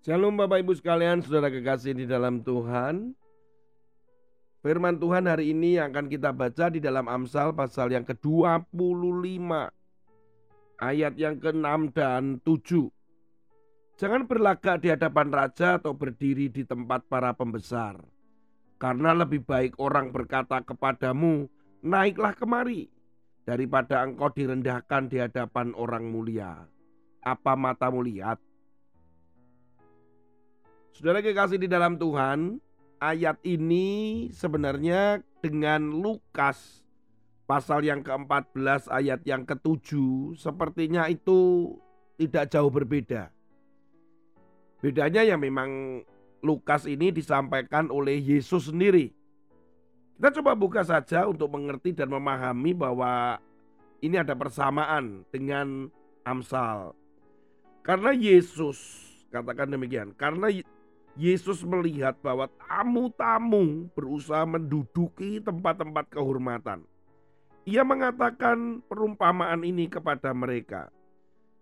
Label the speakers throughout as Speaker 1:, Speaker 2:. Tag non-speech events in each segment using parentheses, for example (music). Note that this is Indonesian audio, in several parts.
Speaker 1: Shalom Bapak Ibu sekalian, saudara kekasih di dalam Tuhan. Firman Tuhan hari ini yang akan kita baca di dalam Amsal pasal yang ke-25. Ayat yang ke-6 dan 7. Jangan berlagak di hadapan raja atau berdiri di tempat para pembesar. Karena lebih baik orang berkata kepadamu, naiklah kemari, daripada engkau direndahkan di hadapan orang mulia. Apa matamu lihat? Saudara kekasih di dalam Tuhan, ayat ini sebenarnya dengan Lukas pasal yang ke-14 ayat yang ke-7 sepertinya itu tidak jauh berbeda. Bedanya ya memang Lukas ini disampaikan oleh Yesus sendiri. Kita coba buka saja untuk mengerti dan memahami bahwa ini ada persamaan dengan Amsal. Karena Yesus, katakan demikian, karena Yesus melihat bahwa tamu-tamu berusaha menduduki tempat-tempat kehormatan. Ia mengatakan perumpamaan ini kepada mereka.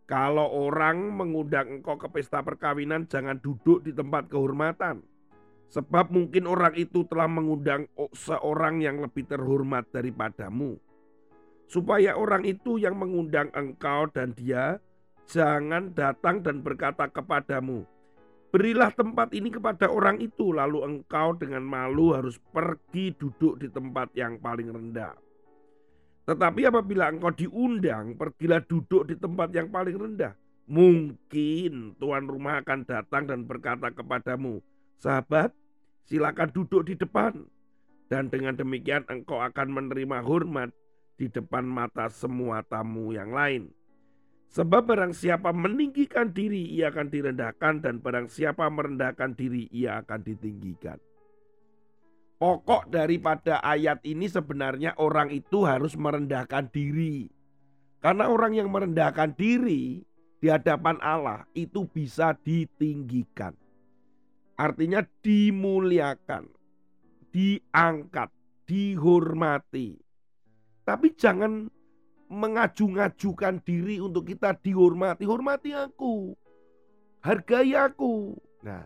Speaker 1: Kalau orang mengundang engkau ke pesta perkawinan, jangan duduk di tempat kehormatan. Sebab mungkin orang itu telah mengundang seorang yang lebih terhormat daripadamu. Supaya orang itu yang mengundang engkau dan dia jangan datang dan berkata kepadamu, Berilah tempat ini kepada orang itu, lalu engkau dengan malu harus pergi duduk di tempat yang paling rendah. Tetapi apabila engkau diundang, pergilah duduk di tempat yang paling rendah. Mungkin tuan rumah akan datang dan berkata kepadamu, "Sahabat, silakan duduk di depan." Dan dengan demikian engkau akan menerima hormat di depan mata semua tamu yang lain. Sebab barang siapa meninggikan diri ia akan direndahkan dan barang siapa merendahkan diri ia akan ditinggikan. Pokok daripada ayat ini sebenarnya orang itu harus merendahkan diri. Karena orang yang merendahkan diri di hadapan Allah itu bisa ditinggikan. Artinya dimuliakan, diangkat, dihormati. Tapi jangan mengaju-ngajukan diri untuk kita dihormati. Hormati aku. Hargai aku. Nah,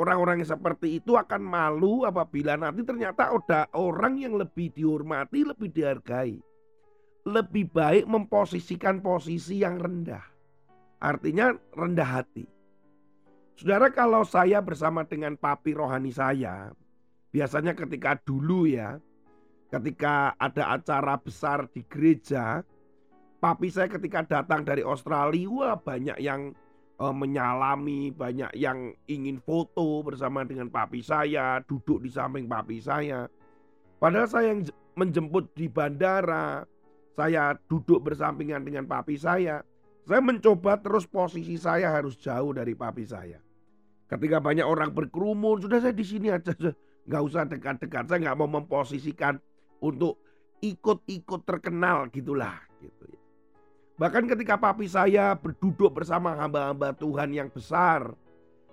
Speaker 1: orang-orang yang seperti itu akan malu apabila nanti ternyata ada orang yang lebih dihormati, lebih dihargai. Lebih baik memposisikan posisi yang rendah. Artinya rendah hati. Saudara kalau saya bersama dengan papi rohani saya, biasanya ketika dulu ya, ketika ada acara besar di gereja, papi saya ketika datang dari Australia, wah banyak yang uh, menyalami, banyak yang ingin foto bersama dengan papi saya, duduk di samping papi saya. Padahal saya yang menjemput di bandara, saya duduk bersampingan dengan papi saya. Saya mencoba terus posisi saya harus jauh dari papi saya. Ketika banyak orang berkerumun, sudah saya di sini aja, nggak usah dekat-dekat. Saya nggak mau memposisikan untuk ikut-ikut terkenal gitulah gitu ya. Bahkan ketika papi saya berduduk bersama hamba-hamba Tuhan yang besar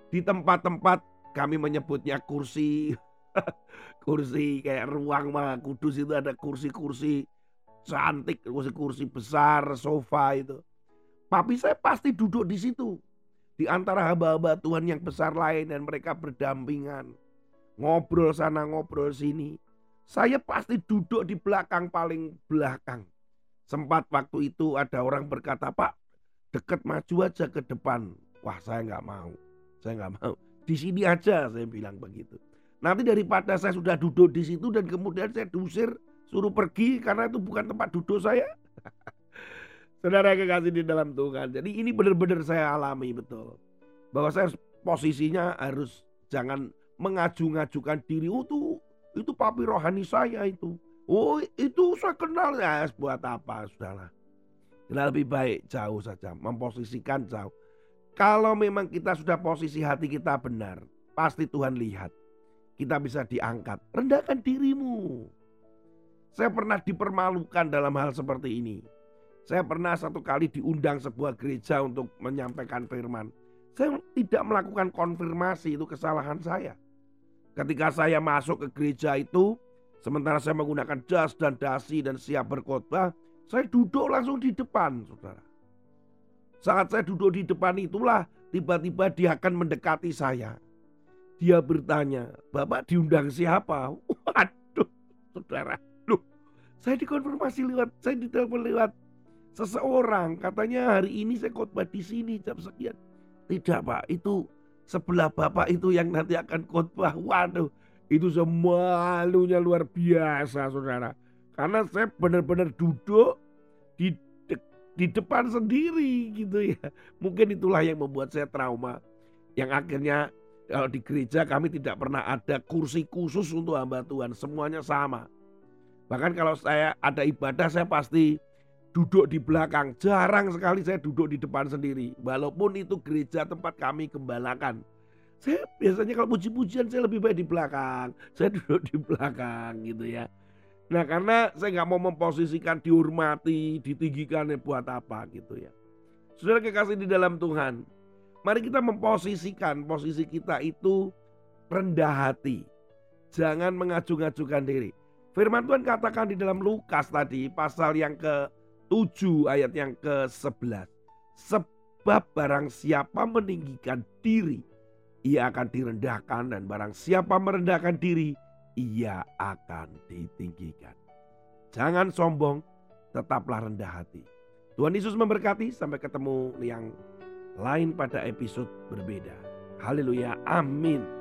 Speaker 1: di tempat-tempat kami menyebutnya kursi (laughs) kursi kayak ruang mah kudus itu ada kursi-kursi cantik, kursi-kursi besar, sofa itu. Papi saya pasti duduk di situ. Di antara hamba-hamba Tuhan yang besar lain dan mereka berdampingan. Ngobrol sana, ngobrol sini. Saya pasti duduk di belakang paling belakang. Sempat waktu itu ada orang berkata, Pak, deket maju aja ke depan. Wah saya nggak mau, saya nggak mau. Di sini aja saya bilang begitu. Nanti daripada saya sudah duduk di situ dan kemudian saya diusir, suruh pergi karena itu bukan tempat duduk saya. (laughs) Saudara kekasih di dalam Tuhan. Jadi ini benar-benar saya alami betul. Bahwa saya posisinya harus jangan mengaju-ngajukan diri. Oh itu papi rohani saya itu. Oh itu saya kenal ya buat apa sudahlah. Kita lebih baik jauh saja, memposisikan jauh. Kalau memang kita sudah posisi hati kita benar, pasti Tuhan lihat. Kita bisa diangkat. Rendahkan dirimu. Saya pernah dipermalukan dalam hal seperti ini. Saya pernah satu kali diundang sebuah gereja untuk menyampaikan firman. Saya tidak melakukan konfirmasi itu kesalahan saya. Ketika saya masuk ke gereja itu, sementara saya menggunakan jas dan dasi dan siap berkhotbah, saya duduk langsung di depan, saudara. Saat saya duduk di depan itulah tiba-tiba dia akan mendekati saya. Dia bertanya, Bapak diundang siapa? (laughs) Waduh, saudara. Loh, saya dikonfirmasi lewat, saya ditelepon lewat seseorang. Katanya hari ini saya khotbah di sini jam sekian. Tidak Pak, itu sebelah Bapak itu yang nanti akan khotbah. Waduh, itu semalunya luar biasa saudara. Karena saya benar-benar duduk di de di depan sendiri gitu ya. Mungkin itulah yang membuat saya trauma. Yang akhirnya kalau di gereja kami tidak pernah ada kursi khusus untuk hamba Tuhan, semuanya sama. Bahkan kalau saya ada ibadah saya pasti duduk di belakang. Jarang sekali saya duduk di depan sendiri. Walaupun itu gereja tempat kami gembalakan. Saya biasanya kalau puji-pujian saya lebih baik di belakang. Saya (laughs) duduk di belakang gitu ya. Nah karena saya nggak mau memposisikan dihormati, ditinggikan ya buat apa gitu ya. Saudara kekasih di dalam Tuhan. Mari kita memposisikan posisi kita itu rendah hati. Jangan mengajukan-ajukan diri. Firman Tuhan katakan di dalam Lukas tadi pasal yang ke-7 ayat yang ke-11. Sebab barang siapa meninggikan diri, ia akan direndahkan dan barang siapa merendahkan diri, ia akan ditinggikan. Jangan sombong, tetaplah rendah hati. Tuhan Yesus memberkati sampai ketemu yang lain pada episode berbeda. Haleluya, amin.